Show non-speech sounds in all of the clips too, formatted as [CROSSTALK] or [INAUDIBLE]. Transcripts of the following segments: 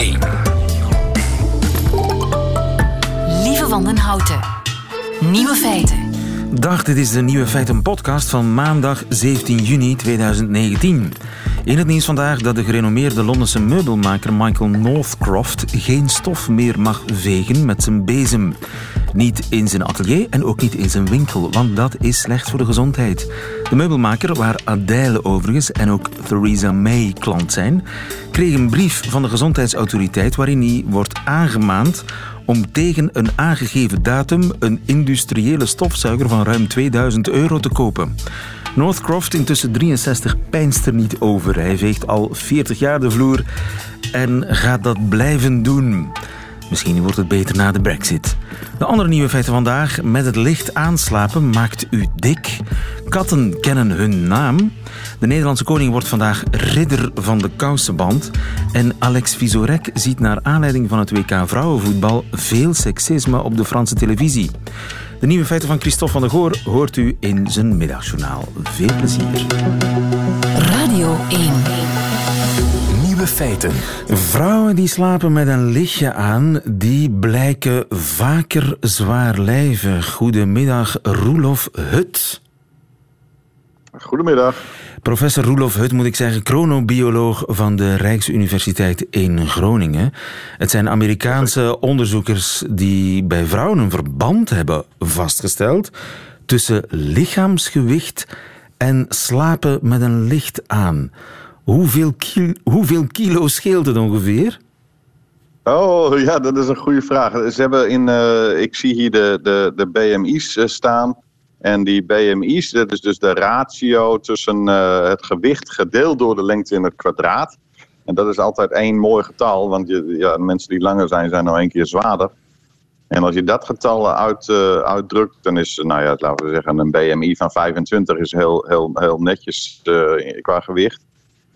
1. Lieve Wandenhouten. Nieuwe feiten. Dag, dit is de Nieuwe Feiten podcast van maandag 17 juni 2019. In het nieuws vandaag dat de gerenommeerde Londense meubelmaker Michael Northcroft geen stof meer mag vegen met zijn bezem. Niet in zijn atelier en ook niet in zijn winkel, want dat is slecht voor de gezondheid. De meubelmaker, waar Adèle overigens en ook Theresa May klant zijn, kreeg een brief van de gezondheidsautoriteit waarin hij wordt aangemaand om tegen een aangegeven datum een industriële stofzuiger van ruim 2000 euro te kopen. Northcroft, intussen 63, pijnst er niet over. Hij veegt al 40 jaar de vloer en gaat dat blijven doen. Misschien wordt het beter na de brexit. De andere nieuwe feiten vandaag. Met het licht aanslapen maakt u dik. Katten kennen hun naam. De Nederlandse koning wordt vandaag ridder van de kousenband. En Alex Visorek ziet naar aanleiding van het WK vrouwenvoetbal veel seksisme op de Franse televisie. De nieuwe feiten van Christophe van der Goor hoort u in zijn middagjournaal. Veel plezier. Radio 1. Nieuwe feiten. Vrouwen die slapen met een lichtje aan, die blijken vaker zwaarlijvig. Goedemiddag, Roelof Hut. Goedemiddag. Professor Roelof Hut, moet ik zeggen, chronobioloog van de Rijksuniversiteit in Groningen. Het zijn Amerikaanse onderzoekers die bij vrouwen een verband hebben vastgesteld tussen lichaamsgewicht en slapen met een licht aan. Hoeveel, kilo, hoeveel kilo scheelt het ongeveer? Oh ja, dat is een goede vraag. Ze hebben in, uh, ik zie hier de, de, de BMI's uh, staan. En die BMI's, dat is dus de ratio tussen uh, het gewicht gedeeld door de lengte in het kwadraat. En dat is altijd één mooi getal, want je, ja, mensen die langer zijn, zijn nou één keer zwaarder. En als je dat getal uit, uitdrukt, dan is, nou ja, laten we zeggen, een BMI van 25 is heel, heel, heel netjes qua gewicht.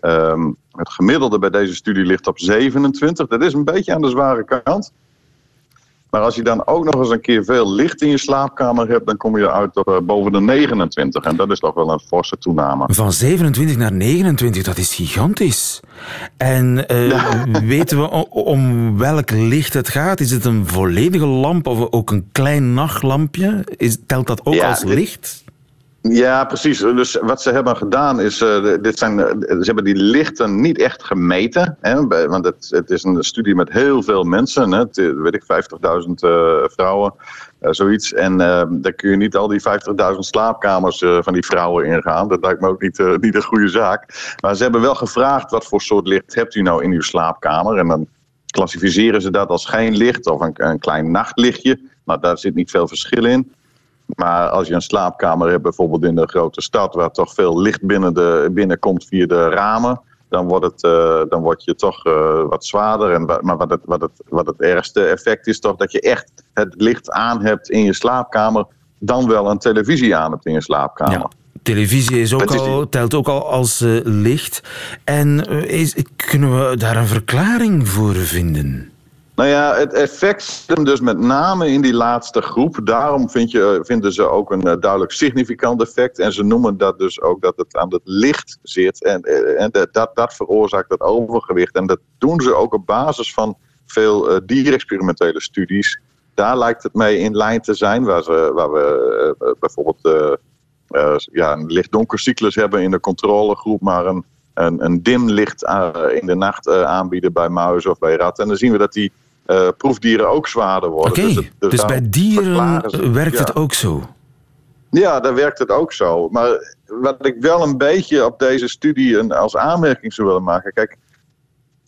Um, het gemiddelde bij deze studie ligt op 27. Dat is een beetje aan de zware kant. Maar als je dan ook nog eens een keer veel licht in je slaapkamer hebt, dan kom je uit op uh, boven de 29. En dat is toch wel een forse toename. Van 27 naar 29, dat is gigantisch. En uh, ja. [LAUGHS] weten we om welk licht het gaat? Is het een volledige lamp of ook een klein nachtlampje? Is, telt dat ook ja, als licht? Ja, precies. Dus wat ze hebben gedaan is, uh, dit zijn, uh, ze hebben die lichten niet echt gemeten. Hè, want het, het, is een studie met heel veel mensen, hè, weet ik, 50.000 uh, vrouwen, zoiets. En daar kun je niet al die 50.000 slaapkamers van die vrouwen ingaan. Dat lijkt me ook niet, [LAUGHS] een goede zaak. Maar ze hebben wel gevraagd, wat voor soort licht hebt u nou in uw slaapkamer? En dan klassificeren ze dat als geen licht of een klein nachtlichtje. Maar daar zit niet veel verschil in. Maar als je een slaapkamer hebt, bijvoorbeeld in de grote stad, waar toch veel licht binnen de, binnenkomt via de ramen, dan wordt, het, uh, dan word je toch uh, wat zwaarder. En, maar wat het, wat, het, wat het ergste effect is toch dat je echt het licht aan hebt in je slaapkamer, dan wel een televisie aan hebt in je slaapkamer. Ja. Televisie is ook al, telt ook al als uh, licht. En is, kunnen we daar een verklaring voor vinden? Nou ja, het effect zit dus met name in die laatste groep. Daarom je, vinden ze ook een uh, duidelijk significant effect. En ze noemen dat dus ook dat het aan het licht zit. En, en dat, dat veroorzaakt het overgewicht. En dat doen ze ook op basis van veel dierexperimentele studies. Daar lijkt het mee in lijn te zijn, waar, we bijvoorbeeld ja, een licht-donker cyclus hebben in de controlegroep, maar een, een, een dim licht in de nacht aanbieden bij muizen of bij ratten. En dan zien we dat die uh, proefdieren ook zwaarder worden. Oké, okay. dus, dus, dus bij dieren werkt ja. het ook zo? Ja, daar werkt het ook zo. Maar wat ik wel een beetje op deze studie als aanmerking zou willen maken. Kijk,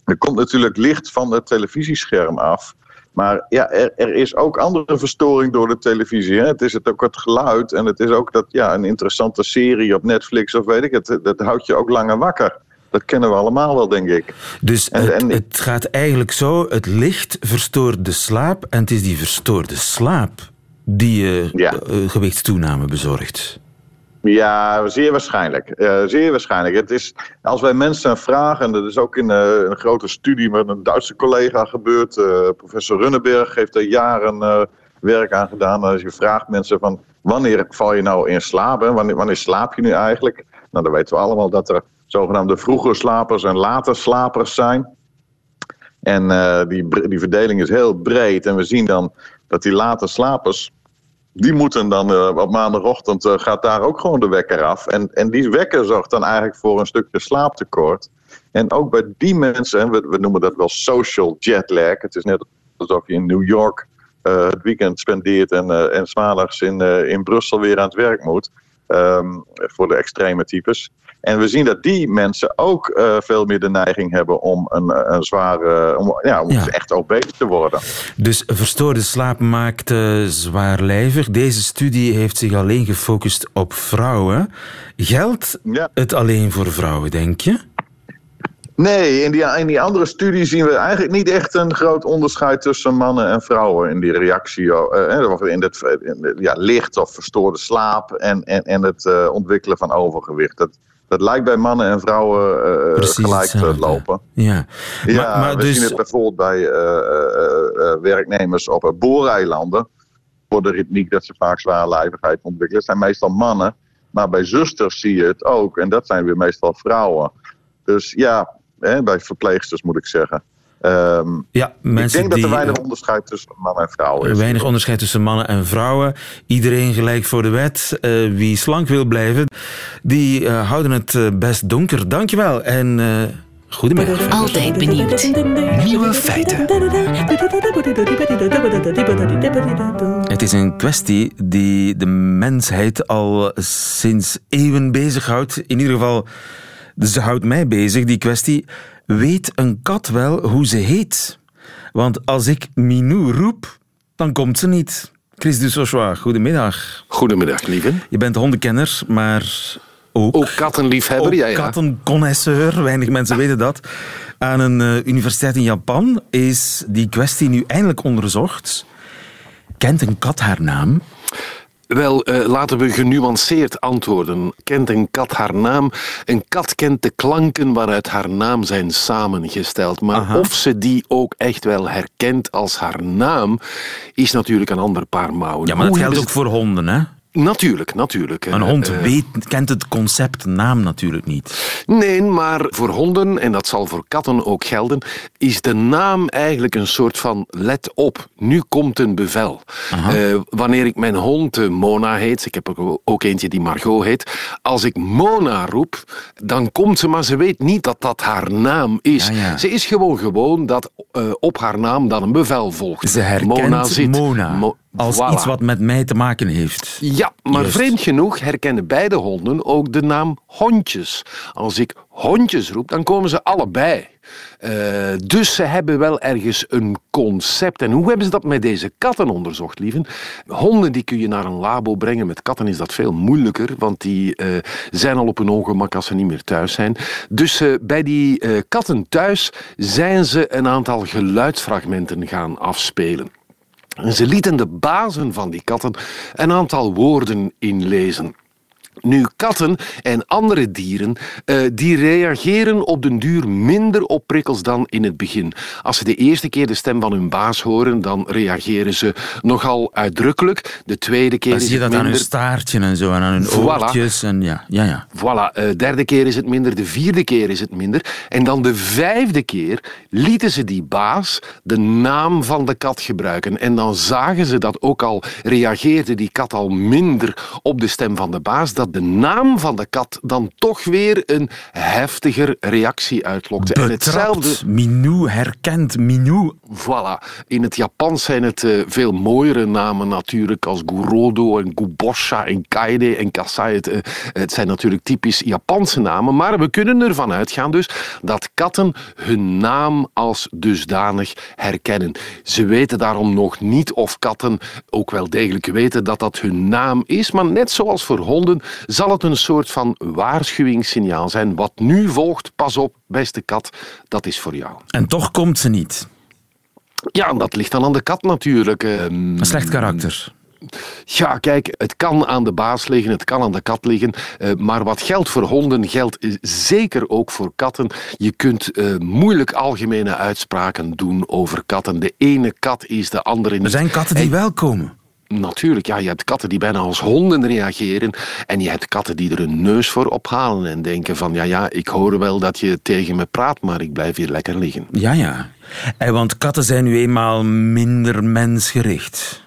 er komt natuurlijk licht van het televisiescherm af. Maar ja, er, er is ook andere verstoring door de televisie. Hè? Het is het ook het geluid en het is ook dat, ja, een interessante serie op Netflix of weet ik het. Dat houdt je ook langer wakker. Dat kennen we allemaal wel, denk ik. Dus en, het, en, het gaat eigenlijk zo, het licht verstoort de slaap en het is die verstoorde slaap die je ja. uh, gewichtstoename bezorgt. Ja, zeer waarschijnlijk. Uh, zeer waarschijnlijk. Het is, als wij mensen vragen, en dat is ook in uh, een grote studie met een Duitse collega gebeurd, uh, professor Runneberg heeft er jaren werk aan gedaan. Als je vraagt mensen van wanneer val je nou in slaap, hè? Wanneer, wanneer slaap je nu eigenlijk? Nou, dan weten we allemaal dat er zogenaamde vroege slapers en late slapers zijn. En eh, die, die verdeling is heel breed. En we zien dan dat die late slapers, die moeten dan eh, op maandagochtend eh, gaat daar ook gewoon de wekker af. En, en die wekker zorgt dan eigenlijk voor een stukje slaaptekort. En ook bij die mensen, we, we noemen dat wel social jet lag. Het is net alsof je in New York het weekend spendeert en, en s'maandags in, eh, in Brussel weer aan het werk moet. Ehm, voor de extreme types. En we zien dat die mensen ook eh, veel meer de neiging hebben om een, een zware, om, ja, om Ja. echt obese te worden. Dus verstoorde slaap maakt eh, zwaarlijvig. Deze studie heeft zich alleen gefocust op vrouwen. Geldt Ja. het alleen voor vrouwen, denk je? Nee, in die, in die andere studie zien we eigenlijk niet echt een groot onderscheid tussen mannen en vrouwen in die reactie. eh, in het in ja, licht of verstoorde slaap en, en, en het eh, ontwikkelen van overgewicht. Dat, dat lijkt bij mannen en vrouwen eh, Precies gelijk te hetzelfde. lopen. Ja. Ja, maar, maar we dus, zien het bijvoorbeeld bij eh, eh, eh, werknemers op eh, booreilanden. Voor de ritmiek dat ze vaak zwaarlijvigheid ontwikkelen. Het zijn meestal mannen. Maar bij zusters zie je het ook. En dat zijn weer meestal vrouwen. Dus ja, hè, bij verpleegsters moet ik zeggen. Ehm, ja, ik mensen denk dat die, er weinig eh, onderscheid tussen man en vrouw is. Weinig onderscheid tussen mannen en vrouwen. Iedereen gelijk voor de wet. Eh, wie slank wil blijven, die eh, houden het best donker. Dankjewel en eh goedemiddag. Altijd benieuwd. Nieuwe feiten. Het is een kwestie die de mensheid al sinds eeuwen bezighoudt. In ieder geval, ze houdt mij bezig, die kwestie. Weet een kat wel hoe ze heet? Want als ik Minou roep, dan komt ze niet. Chris Dussochois, goedemiddag. Goedemiddag, lieve. Je bent hondenkenner, maar ook, Ook kattenliefhebber, ook ja, ja. kattenconnoisseur. Weinig mensen weten dat. Aan een eh, universiteit in Japan is die kwestie nu eindelijk onderzocht. Kent een kat haar naam? Wel, eh, laten we genuanceerd antwoorden. Kent een kat haar naam? Een kat kent de klanken waaruit haar naam zijn samengesteld. Maar Aha. of ze die ook echt wel herkent als haar naam, is natuurlijk een ander paar mouwen. Ja, maar dat geldt ook voor honden, hè? Natuurlijk, natuurlijk. Een Eh, hond eh, weet, kent het concept naam natuurlijk niet. Nee, maar voor honden, en dat zal voor katten ook gelden, is de naam eigenlijk een soort van let op, nu komt een bevel. Eh, wanneer ik mijn hond eh, Mona heet, ik heb ook- ook eentje die Margot heet, als ik Mona roep, dan komt ze, maar ze weet niet dat dat haar naam is. Ja, ja. Ze is gewoon gewoon dat eh, op haar naam dan een bevel volgt. Ze herkent Mona zit. Mona Mo- als Voilà. iets wat met mij te maken heeft. Ja, maar vreemd genoeg herkennen beide honden ook de naam hondjes. Als ik hondjes roep, dan komen ze allebei. Eh, dus ze hebben wel ergens een concept. En hoe hebben ze dat met deze katten onderzocht, lieven? Honden die kun je naar een labo brengen. Met katten is dat veel moeilijker, want die eh, zijn al op hun ongemak als ze niet meer thuis zijn. Dus eh, bij die katten thuis zijn ze een aantal geluidsfragmenten gaan afspelen. En ze lieten de bazen van die katten een aantal woorden inlezen. Nu, katten en andere dieren eh, die reageren op den duur minder op prikkels dan in het begin. Als ze de eerste keer de stem van hun baas horen, dan reageren ze nogal uitdrukkelijk. De tweede keer Dan is zie je dat aan hun staartje en zo, en aan hun Voilà. oortjes. En ja, ja, ja. Voilà, eh, derde keer is het minder, de vierde keer is het minder. En dan de vijfde keer lieten ze die baas de naam van de kat gebruiken. En dan zagen ze dat ook al reageerde die kat al minder op de stem van de baas, dat de naam van de kat dan toch weer een heftiger reactie uitlokte. En hetzelfde... Minou herkent Minou. Voilà. In het Japans zijn het eh, veel mooiere namen natuurlijk, als Gurodo en Gubosha en Kaide en Kasai. Het, eh, het zijn natuurlijk typisch Japanse namen, maar we kunnen ervan uitgaan dus dat katten hun naam als dusdanig herkennen. Ze weten daarom nog niet of katten ook wel degelijk weten dat dat hun naam is, maar net zoals voor honden zal het een soort van waarschuwingssignaal zijn. Wat nu volgt, pas op, beste kat, dat is voor jou. En toch komt ze niet. Ja, dat ligt dan aan de kat natuurlijk. Ehm, Een slecht karakter. Ja, kijk, het kan aan de baas liggen, het kan aan de kat liggen. eh, maar wat geldt voor honden, geldt zeker ook voor katten. Je kunt eh, moeilijk algemene uitspraken doen over katten. De ene kat is de andere niet. Er zijn katten die wel komen. Natuurlijk, ja, je hebt katten die bijna als honden reageren. En je hebt katten die er een neus voor ophalen en denken van... ja, ja, ik hoor wel dat je tegen me praat, maar ik blijf hier lekker liggen. Ja, ja. En want katten zijn nu eenmaal minder mensgericht.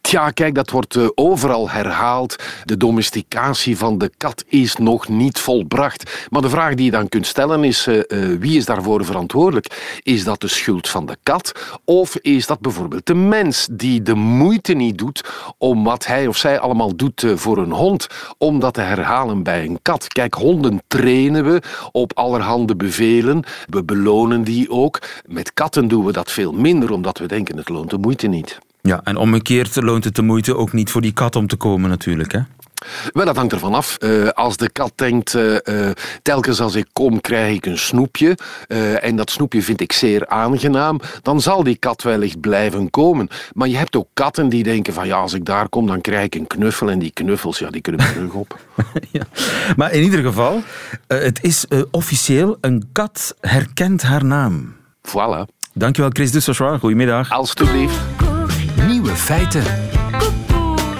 Tja, kijk, dat wordt uh, overal herhaald. De domesticatie van de kat is nog niet volbracht. Maar de vraag die je dan kunt stellen is: uh, uh, wie is daarvoor verantwoordelijk? Is dat de schuld van de kat? Of is dat bijvoorbeeld de mens die de moeite niet doet om wat hij of zij allemaal doet voor een hond, om dat te herhalen bij een kat? Kijk, honden trainen we op allerhande bevelen. We belonen die ook. Met katten doen we dat veel minder, omdat we denken het loont de moeite niet. Ja, en omgekeerd loont het de moeite ook niet voor die kat om te komen natuurlijk, hè? Wel, dat hangt ervan af. Uh, als de kat denkt, uh, uh, telkens als ik kom krijg ik een snoepje en dat snoepje vind ik zeer aangenaam, dan zal die kat wellicht blijven komen. Maar je hebt ook katten die denken van ja, als ik daar kom dan krijg ik een knuffel en die knuffels, ja, die kunnen terug op. [LAUGHS] ja. Maar in ieder geval, het is officieel, een kat herkent haar naam. Voilà. Dankjewel Chris Dussochois, goedemiddag. Alsjeblieft. Nieuwe feiten.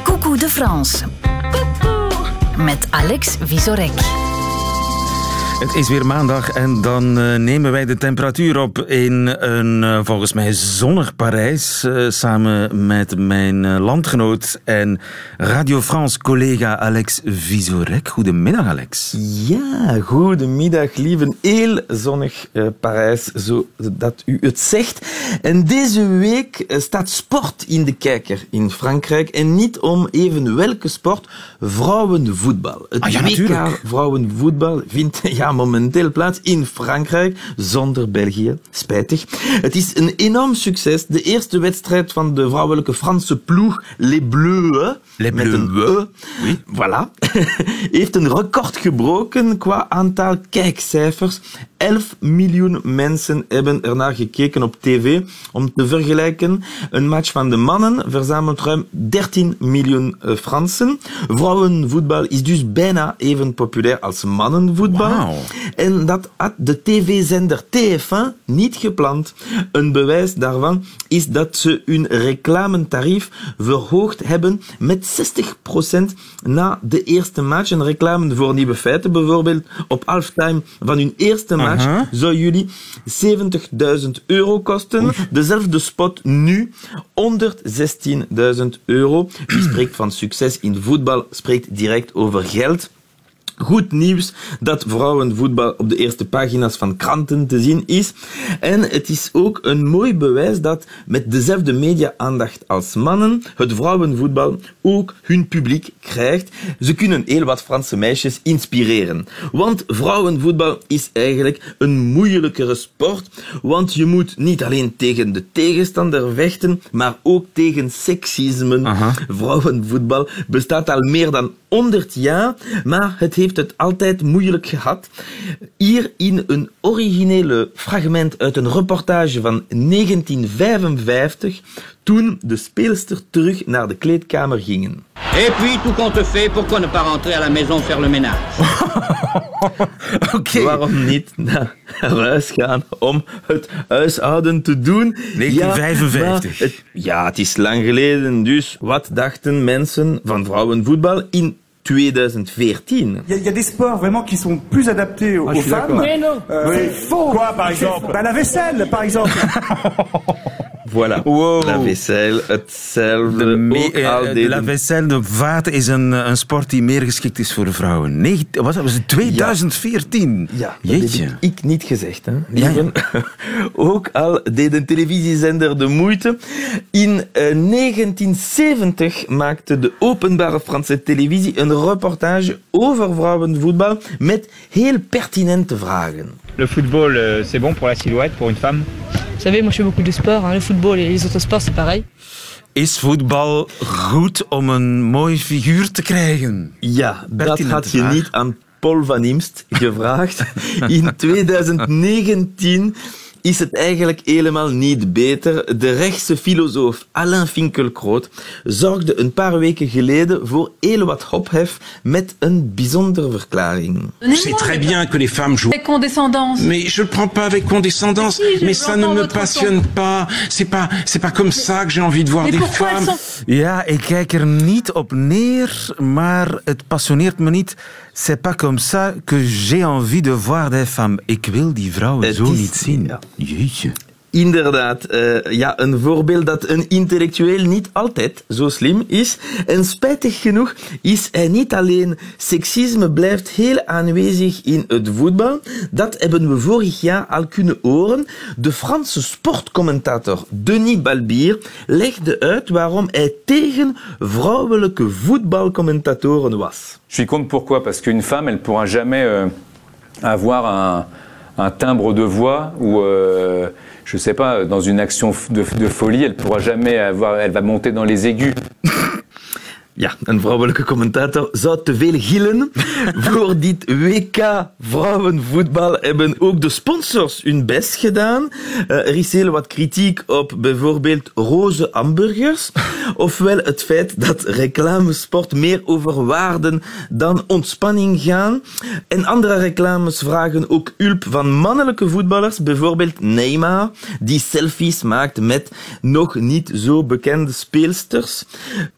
Coucou de France. Met Alex Visorek. Het is weer maandag en dan uh, nemen wij de temperatuur op in een uh, volgens mij zonnig Parijs. Uh, samen met mijn landgenoot en Radio France collega Alex Visorek. Goedemiddag Alex. Ja, goedemiddag lieve. Heel zonnig Parijs, zodat u het zegt. En deze week staat sport in de kijker in Frankrijk. En niet om even welke sport, vrouwenvoetbal. Het ah, ja, WK vrouwenvoetbal vindt... [LAUGHS] Ja, momenteel plaats in Frankrijk, zonder België. Spijtig. Het is een enorm succes. De eerste wedstrijd van de vrouwelijke Franse ploeg, Les Bleus, Les met een E, oui. voilà, [LAUGHS] heeft een record gebroken qua aantal kijkcijfers. 11 miljoen mensen hebben ernaar gekeken op tv. Om te vergelijken, een match van de mannen verzamelt ruim 13 miljoen Fransen. Vrouwenvoetbal is dus bijna even populair als mannenvoetbal. Wow. En dat had de tv-zender TF1 niet gepland. Een bewijs daarvan is dat ze hun reclamentarief verhoogd hebben met 60% na de eerste match. Een reclame voor nieuwe feiten bijvoorbeeld. Op halftime van hun eerste match zou jullie 70.000 euro kosten. Dezelfde spot nu 116.000 euro. Wie spreekt van succes in voetbal, spreekt direct over geld. Goed nieuws dat vrouwenvoetbal op de eerste pagina's van kranten te zien is. En het is ook een mooi bewijs dat met dezelfde media-aandacht als mannen het vrouwenvoetbal ook hun publiek krijgt. Ze kunnen heel wat Franse meisjes inspireren. Want vrouwenvoetbal is eigenlijk een moeilijkere sport. Want je moet niet alleen tegen de tegenstander vechten, maar ook tegen seksisme. Aha. Vrouwenvoetbal bestaat al meer dan 100 jaar, maar het heeft het altijd moeilijk gehad. Hier in een originele fragment uit een reportage van 1955, toen de speelster terug naar de kleedkamer gingen. Et puis, tout compte fait, pourquoi ne pas rentrer à la maison faire le ménage [LAUGHS] Oké. Waarom niet naar huis gaan om het huishouden te doen? 1955. Ja, het, ja, het is lang geleden. Dus wat dachten mensen van vrouwenvoetbal in 2014? Il y, a- il y a des sports vraiment qui sont plus adaptés aux, aux femmes. Mais non Euh, c'est faux. Quoi, par exemple Bah, La vaisselle, par exemple. [LAUGHS] Voilà. Wow. La vaisselle, hetzelfde. De, me- eh, al de la vaisselle, de vaat, is een, eh, een sport die meer geschikt is voor vrouwen. Negen, wat was het? 2014? Ja, dat Jeetje. heb ik niet gezegd. Hè, Ja. [LAUGHS] Ook al deed een televisiezender de moeite. In eh, 1970 maakte de openbare Franse televisie een reportage over vrouwenvoetbal met heel pertinente vragen. Le football, c'est bon pour la silhouette, pour une femme Vous savez, moi je fais beaucoup de sport, hein, le football et les autres sports c'est pareil. Is voetbal goed om een mooi figuur te krijgen? Ja, dat Pertinente had je vraag. niet aan Paul van Imst gevraagd. In [LAUGHS] 2019 is het eigenlijk helemaal niet beter. De rechtse filosoof Alain Finkielkraut zorgde een paar weken geleden voor heel wat ophef met een bijzondere verklaring. C'est très bien que les femmes jouent. Avec condescendance. Mais je le prends pas avec condescendance. Mais si, je mais ça ne me passionne pas. C'est pas, c'est pas comme ça que j'ai envie de voir Mais des femmes. sont... Ja, ik kijk er niet op neer, maar het passioneert me niet. C'est pas comme ça que j'ai envie de voir des femmes. Ik wil die vrouwen zo niet zien. Jeetje. Inderdaad, eh, ja, een voorbeeld dat een intellectueel niet altijd zo slim is. En spijtig genoeg is hij niet alleen. Seksisme blijft heel aanwezig in het voetbal. Dat hebben we vorig jaar al kunnen horen. De Franse sportcommentator Denis Balbier legde uit waarom hij tegen vrouwelijke voetbalcommentatoren was. Je suis contre pourquoi Parce qu'une femme, elle pourra jamais euh, avoir un, un timbre de voix ou, euh, je sais pas, dans une action de folie, elle pourra jamais avoir, elle va monter dans les aigus. Ja, een vrouwelijke commentator zou te veel gillen. Voor [LAUGHS] dit WK vrouwenvoetbal hebben ook de sponsors hun best gedaan. Eh, er is heel wat kritiek op bijvoorbeeld roze hamburgers. Ofwel het feit dat reclamesport meer over waarden dan ontspanning gaan. En andere reclames vragen ook hulp van mannelijke voetballers. Bijvoorbeeld Neymar, die selfies maakt met nog niet zo bekende speelsters.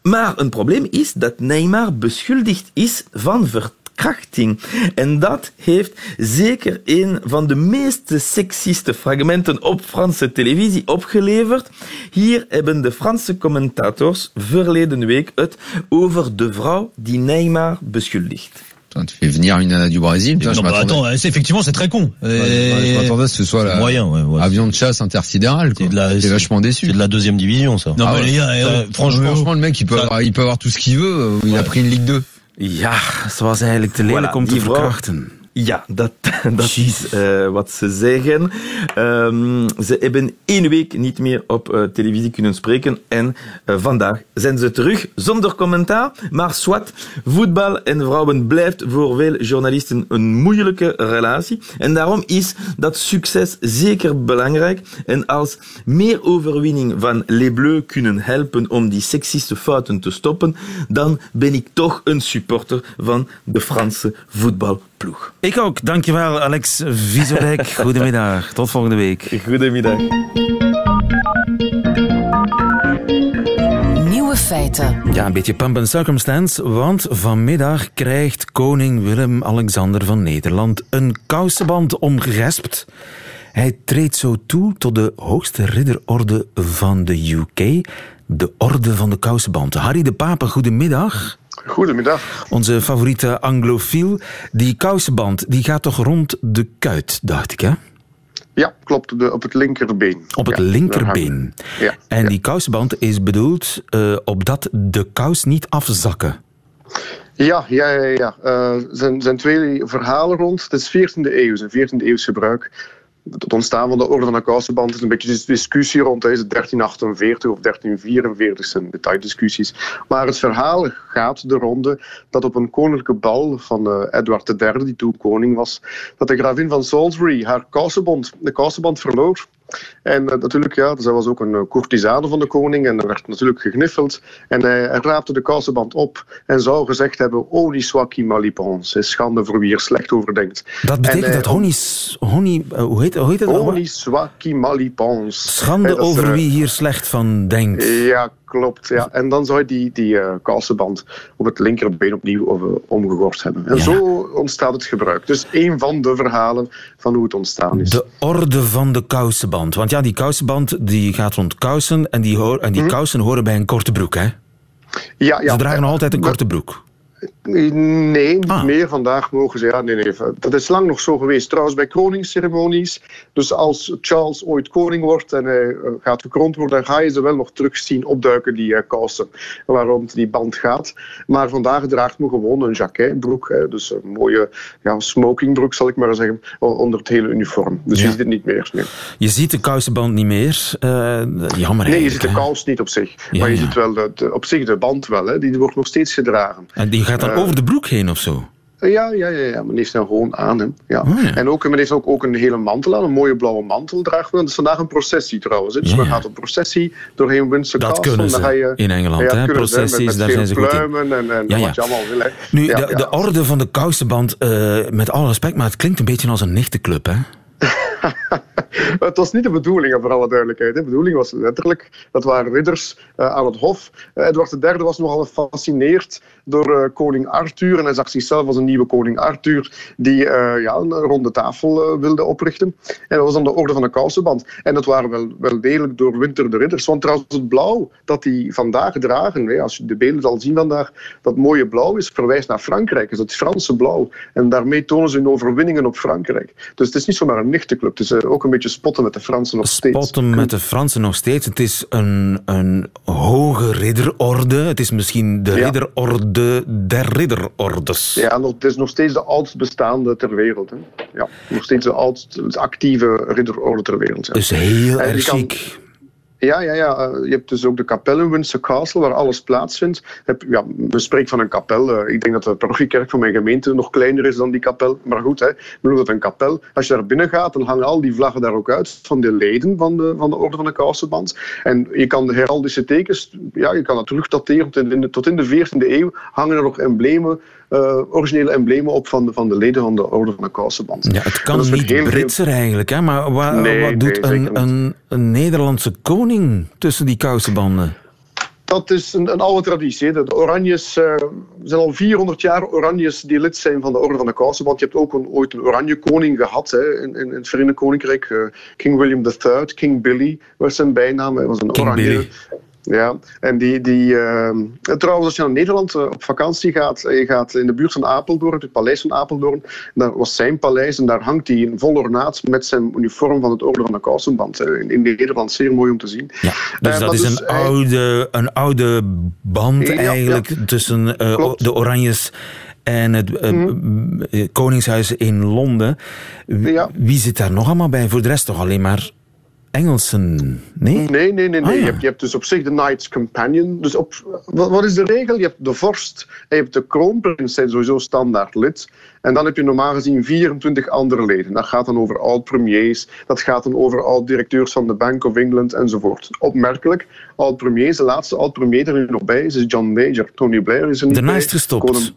Maar een probleem is dat Neymar beschuldigd is van verkrachting. En dat heeft zeker een van de meest seksiste fragmenten op Franse televisie opgeleverd. Hier hebben de Franse commentators verleden week het over de vrouw die Neymar beschuldigt. Putain, tu fais venir une nana du Brésil. Putain, Non, je bah, attends, euh, c'est- effectivement, c'est très con. Ouais, je m'attendais à ce que ce soit la moyen, ouais, ouais. avion de chasse intersidéral. quoi. C'est de la- T'es c'est- vachement déçu. C'est de la deuxième division, ça. Non, Ah les gars, eh, euh, franchement, franchement, le mec, il peut, ça- avoir, il peut avoir tout ce qu'il veut. euh, Il a pris une Ligue 2. Ja, was eigenlijk te lelijk Voilà, om te verkrachten. Ja, dat, [LAUGHS] dat is eh, wat ze zeggen. Ehm, ze hebben één week niet meer op eh, televisie kunnen spreken en eh, vandaag zijn ze terug zonder commentaar. Maar swat, voetbal en vrouwen blijft voor veel journalisten een moeilijke relatie. En daarom is dat succes zeker belangrijk. En als meer overwinning van Les Bleus kunnen helpen om die seksiste fouten te stoppen, dan ben ik toch een supporter van de Franse voetbalploeg. Ik ook. Dankjewel, Alex Vizorek. [LAUGHS] Goedemiddag. Tot volgende week. Goedemiddag. Nieuwe feiten. Ja, een beetje pump and circumstance, want vanmiddag krijgt koning Willem-Alexander van Nederland een kousenband omgespt. Hij treedt zo toe tot de hoogste ridderorde van de UK, de Orde van de Kousenband. Harry de Pape, goedemiddag. Goedemiddag. Onze favoriete anglofiel. Die kousenband die gaat toch rond de kuit, dacht ik, hè? Ja, klopt. De, op het linkerbeen. Op het Ja, linkerbeen. Ja. En die kousenband is bedoeld uh, opdat de kous niet afzakken. Ja, ja, ja. ja. Er uh, zijn, zijn twee verhalen rond. Het is 14e eeuw, een 14e eeuws gebruik. Het ontstaan van de orde van de kousenband is een beetje discussie rond. Het 1348 of 1344 zijn detaildiscussies. Maar het verhaal gaat de ronde dat op een koninklijke bal van uh, Edward III, die toen koning was, dat de gravin van Salisbury haar kousenband, de kousenband verloor. En uh, natuurlijk, ja, zij was ook een uh, courtisane van de koning en er werd natuurlijk gegniffeld. En hij, hij raapte de kousenband op en zou gezegd hebben, Oni soit malipons, is schande voor wie er slecht over denkt. Dat betekent en, dat honey uh, hoe heet, hoe heet het? Oni soit malipons. Schande over er, wie hier slecht van denkt. Ja, klopt. Ja. En dan zou je die, die uh, kousenband op het linkerbeen opnieuw over, omgegord hebben. En ja. zo ontstaat het gebruik. Dus een van de verhalen van hoe het ontstaan is. De orde van de kousenband. Want ja, die kousenband die gaat rond kousen en die, en die hm? kousen horen bij een korte broek, hè? Ja, ja. Ze dragen nog altijd een korte broek. Nee, niet ah. meer. Vandaag mogen ze... Ja, nee, nee. Dat is lang nog zo geweest. Trouwens, bij koningsceremonies. Dus als Charles ooit koning wordt en hij uh, gaat gekroond worden, dan ga je ze wel nog terug zien opduiken, die uh, kousen, waarom die band gaat. Maar vandaag draagt men gewoon een jaquetbroek. Hè. Dus een mooie ja, smokingbroek, zal ik maar zeggen, onder het hele uniform. Dus ja. je ziet het niet meer. Nee. Je ziet de kousenband niet meer. Uh, jammer Nee, je ziet de kous niet op zich. Ja, maar je ziet wel de, op zich de band wel. Hè. Die wordt nog steeds gedragen. En die gaat dan over de broek heen of zo? Ja, ja, ja, ja, men heeft hem gewoon aan hem. Ja. Oh, ja. En ook, men heeft ook, ook een hele mantel aan, een mooie blauwe mantel draagt men. Het is vandaag een processie trouwens. hè. Dus Ja, men gaat op processie doorheen Windsor Dat Castle. kunnen ze je, in Engeland, hè. Processies, met, met daar veel zijn ze goed in. en, en Ja, ja. wat je allemaal wil. Hè. Nu, de, orde van de kousenband, eh, met alle respect, maar het klinkt een beetje als een nichtenclub, hè? [LAUGHS] [LAUGHS] Het was niet de bedoeling, voor alle duidelijkheid. De bedoeling was letterlijk, dat waren ridders eh, aan het hof. Eh, Edward III was nogal gefascineerd door eh, koning Arthur. En hij zag zichzelf als een nieuwe koning Arthur die ja, een ronde tafel wilde oprichten. En dat was dan de orde van de kousenband. En dat waren wel, wel degelijk doorwinterde ridders. Want trouwens, het blauw dat die vandaag dragen, als je de beelden zal zien vandaag, dat mooie blauw is, verwijst naar Frankrijk. Dus het Franse blauw. En daarmee tonen ze hun overwinningen op Frankrijk. Dus het is niet zomaar een nichtenclub. Het is ook een beetje spotten met de Fransen nog steeds. Spotten met de Fransen nog steeds. Het is een, een hoge ridderorde. Het is misschien de Ja. ridderorde der ridderordes. Ja, nog- het is nog steeds de oudst bestaande ter wereld. Hè. Ja, nog steeds de oudst actieve ridderorde ter wereld. Ja. Dus heel erg chic. Ja, ja, ja. eh, je hebt dus ook de kapel in Windsor Castle, waar alles plaatsvindt. Ja, we spreken van een kapel. eh, ik denk dat de parochiekerk van mijn gemeente nog kleiner is dan die kapel. Maar goed, ik bedoel dat een kapel. Als je daar binnen gaat, dan hangen al die vlaggen daar ook uit van de leden van de, van de Orde van de Kousenband. En je kan de heraldische tekens, ja, je kan dat terugdateren tot in de, tot in de 14e eeuw, hangen er nog emblemen, eh, originele emblemen op van de, van de leden van de Orde van de Kousenband. Ja, het kan niet heel Britser eigenlijk, hè? maar wa- Nee, wat doet een, een, een Nederlandse koning tussen die kousenbanden? Dat is een, een oude traditie. De Oranjes eh, er zijn al 400 jaar Oranjes die lid zijn van de Orde van de Kousenband. Je hebt ook een, ooit een Oranje koning gehad hè, in, in, het Verenigd Koninkrijk. eh, King William III, King Billy was zijn bijnaam. Hij was een King Oranje. Billy. Ja, en die... die eh, trouwens, als je naar Nederland eh, op vakantie gaat, en je gaat in de buurt van Apeldoorn, het paleis van Apeldoorn, daar was zijn paleis en daar hangt hij in vol ornaat met zijn uniform van het Orde van de Kousenband. eh, In, in Nederland zeer mooi om te zien. Ja, dus Eh, dat is dus een, hij- oude, een oude band Ja, ja. eigenlijk tussen eh, de Oranjes en het eh, eh, Koningshuis in Londen. Wie, Ja. wie zit daar nog allemaal bij? Voor de rest toch alleen maar Engelsen? Nee? Nee, nee, nee. nee. Ah, ja. je, hebt, je hebt dus op zich de Knights Companion. Dus op, wat, wat is de regel? Je hebt de vorst en je hebt de kroonprins, zijn sowieso standaard lid. En dan heb je normaal gezien 24 andere leden. Dat gaat dan over oud-premiers, dat gaat dan over oud-directeurs van de Bank of England enzovoort. Opmerkelijk, oud-premiers, de laatste oud-premier die er nu nog bij is, is John Major. Tony Blair is er niet Daarna bij. is gestopt.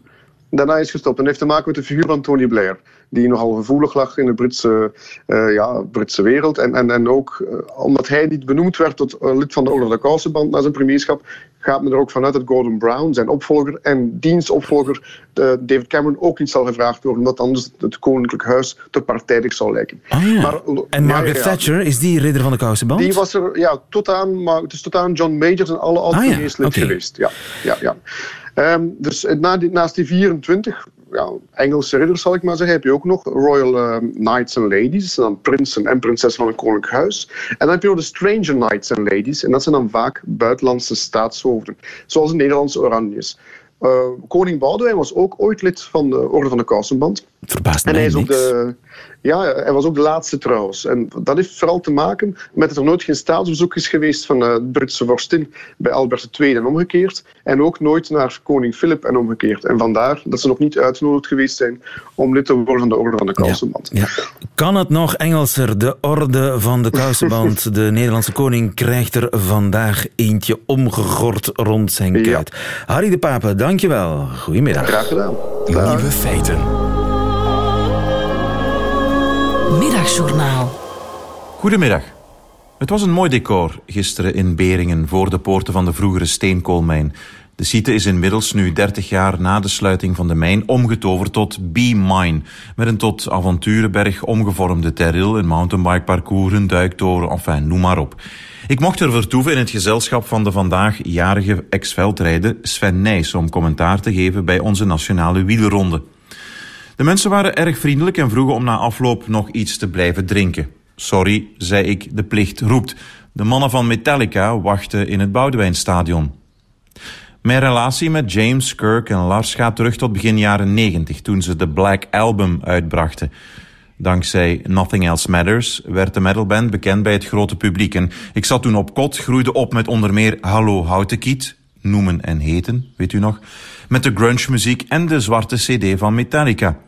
Daarna is gestopt. En heeft te maken met de figuur van Tony Blair. Die nogal gevoelig lag in de Britse, eh, ja, Britse wereld. En, en, en ook eh, omdat hij niet benoemd werd tot eh, lid van de de Kousenband na zijn premierschap, gaat men er ook vanuit dat Gordon Brown, zijn opvolger, en diens opvolger eh, David Cameron ook niet zal gevraagd worden, omdat anders het Koninklijk Huis te partijdig zou lijken. Ah, ja. Maar, en Margaret ja, Thatcher, is die ridder van de kousenband? Die was er ja, tot aan, maar het is tot aan John Majors en alle oud-premiers Ah, ja, lid geweest. Ja, ja, ja. Ehm, dus na die, naast die 24 Engelse ridders, zal ik maar zeggen, heb je ook nog Royal ehm, Knights and Ladies. Dan prinsen en prinses van een koninklijk huis. En dan heb je nog de Stranger Knights and Ladies. En dat zijn dan vaak buitenlandse staatshoofden. Zoals de Nederlandse Oranjes. Eh, koning Boudewijn was ook ooit lid van de Orde van de Kousenband. Het verbaast En mij hij is de. Ja, hij was ook de laatste trouwens. En dat heeft vooral te maken met dat er nooit geen staatsbezoek is geweest van eh, de Britse vorstin bij Albert II en omgekeerd. En ook nooit naar koning Philip en omgekeerd. En vandaar dat ze nog niet uitgenodigd geweest zijn om lid te worden van de Orde van de Kousenband. Ja. Kan het nog Engelser? De orde van de kousenband. [LAUGHS] de Nederlandse koning krijgt er vandaag eentje omgegord rond zijn Ja. kuit. Harry de Pape, dankjewel. Goedemiddag. Graag gedaan. Nieuwe feiten. Middagjournaal. Goedemiddag. Het was een mooi decor gisteren in Beringen voor de poorten van de vroegere steenkoolmijn. De site is inmiddels nu 30 jaar na de sluiting van de mijn omgetoverd tot B-Mine. Met een tot avonturenberg omgevormde terril, een mountainbikeparcours, een duiktoren, enfin, noem maar op. Ik mocht er vertoeven in het gezelschap van de vandaag jarige ex-veldrijder Sven Nijs om commentaar te geven bij onze nationale wielerronde. De mensen waren erg vriendelijk en vroegen om na afloop nog iets te blijven drinken. Sorry, zei ik, de plicht roept. De mannen van Metallica wachten in het Boudewijnstadion. Mijn relatie met James, Kirk en Lars gaat terug tot begin jaren 90, toen ze de Black Album uitbrachten. Dankzij Nothing Else Matters werd de metalband bekend bij het grote publiek. En ik zat toen op kot, groeide op met onder meer Hallo Houtekiet, noemen en heten, weet u nog, met de grunge muziek en de zwarte cd van Metallica.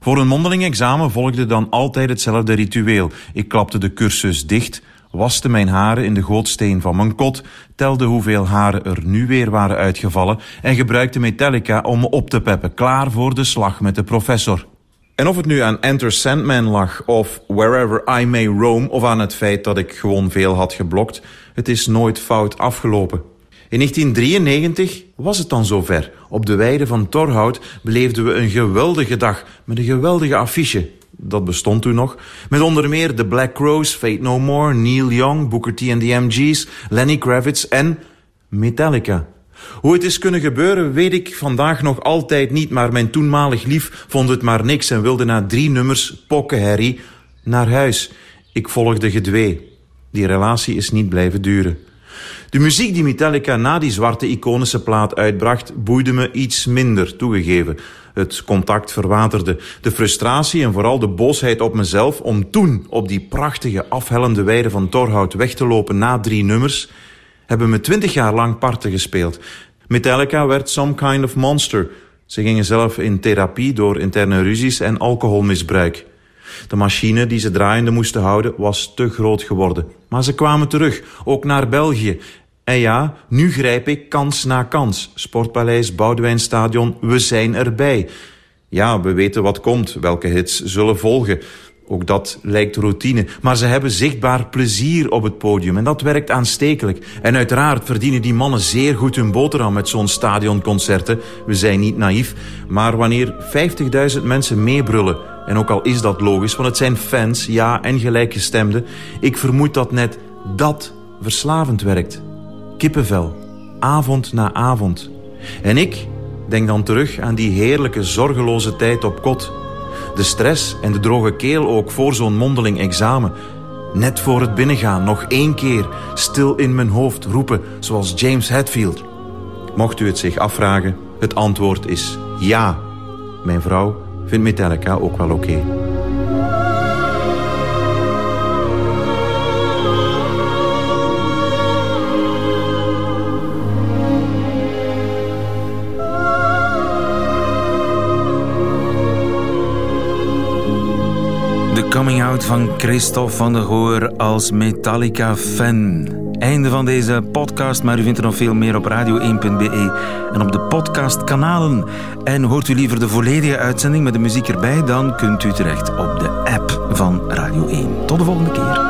Voor een mondeling examen volgde dan altijd hetzelfde ritueel. Ik klapte de cursus dicht, waste mijn haren in de gootsteen van mijn kot, telde hoeveel haren er nu weer waren uitgevallen en gebruikte Metallica om me op te peppen, klaar voor de slag met de professor. En of het nu aan Enter Sandman lag of Wherever I May Roam of aan het feit dat ik gewoon veel had geblokt, het is nooit fout afgelopen. In 1993 was het dan zover. Op de weide van Torhout beleefden we een geweldige dag met een geweldige affiche. Dat bestond toen nog. Met onder meer The Black Crowes, Fate No More, Neil Young, Booker T and the MG's, Lenny Kravitz en Metallica. Hoe het is kunnen gebeuren, weet ik vandaag nog altijd niet, maar mijn toenmalig lief vond het maar niks en wilde na drie nummers pokkenherrie naar huis. Ik volgde gedwee. Die relatie is niet blijven duren. De muziek die Metallica na die zwarte iconische plaat uitbracht, boeide me iets minder, toegegeven. Het contact verwaterde. De frustratie en vooral de boosheid op mezelf om toen op die prachtige afhellende weide van Torhout weg te lopen na drie nummers, hebben me twintig jaar lang parten gespeeld. Metallica werd some kind of monster. Ze gingen zelf in therapie door interne ruzies en alcoholmisbruik. De machine die ze draaiende moesten houden was te groot geworden. Maar ze kwamen terug, ook naar België. En ja, nu grijp ik kans na kans. Sportpaleis, Boudewijnstadion, we zijn erbij. Ja, we weten wat komt, welke hits zullen volgen. Ook dat lijkt routine. Maar ze hebben zichtbaar plezier op het podium en dat werkt aanstekelijk. En uiteraard verdienen die mannen zeer goed hun boterham met zo'n stadionconcerten. We zijn niet naïef. Maar wanneer 50.000 mensen meebrullen, en ook al is dat logisch, want het zijn fans, ja, en gelijkgestemden, ik vermoed dat net dat verslavend werkt. Kippenvel, avond na avond. En ik denk dan terug aan die heerlijke, zorgeloze tijd op kot. De stress en de droge keel ook voor zo'n mondeling examen. Net voor het binnengaan nog één keer stil in mijn hoofd roepen, zoals James Hetfield. Mocht u het zich afvragen, het antwoord is ja. Mijn vrouw vindt Metallica ook wel oké. De coming out van Christophe van der Goor als Metallica-fan. Einde van deze podcast, maar u vindt er nog veel meer op radio1.be en op de podcastkanalen. En hoort u liever de volledige uitzending met de muziek erbij, dan kunt u terecht op de app van Radio 1. Tot de volgende keer.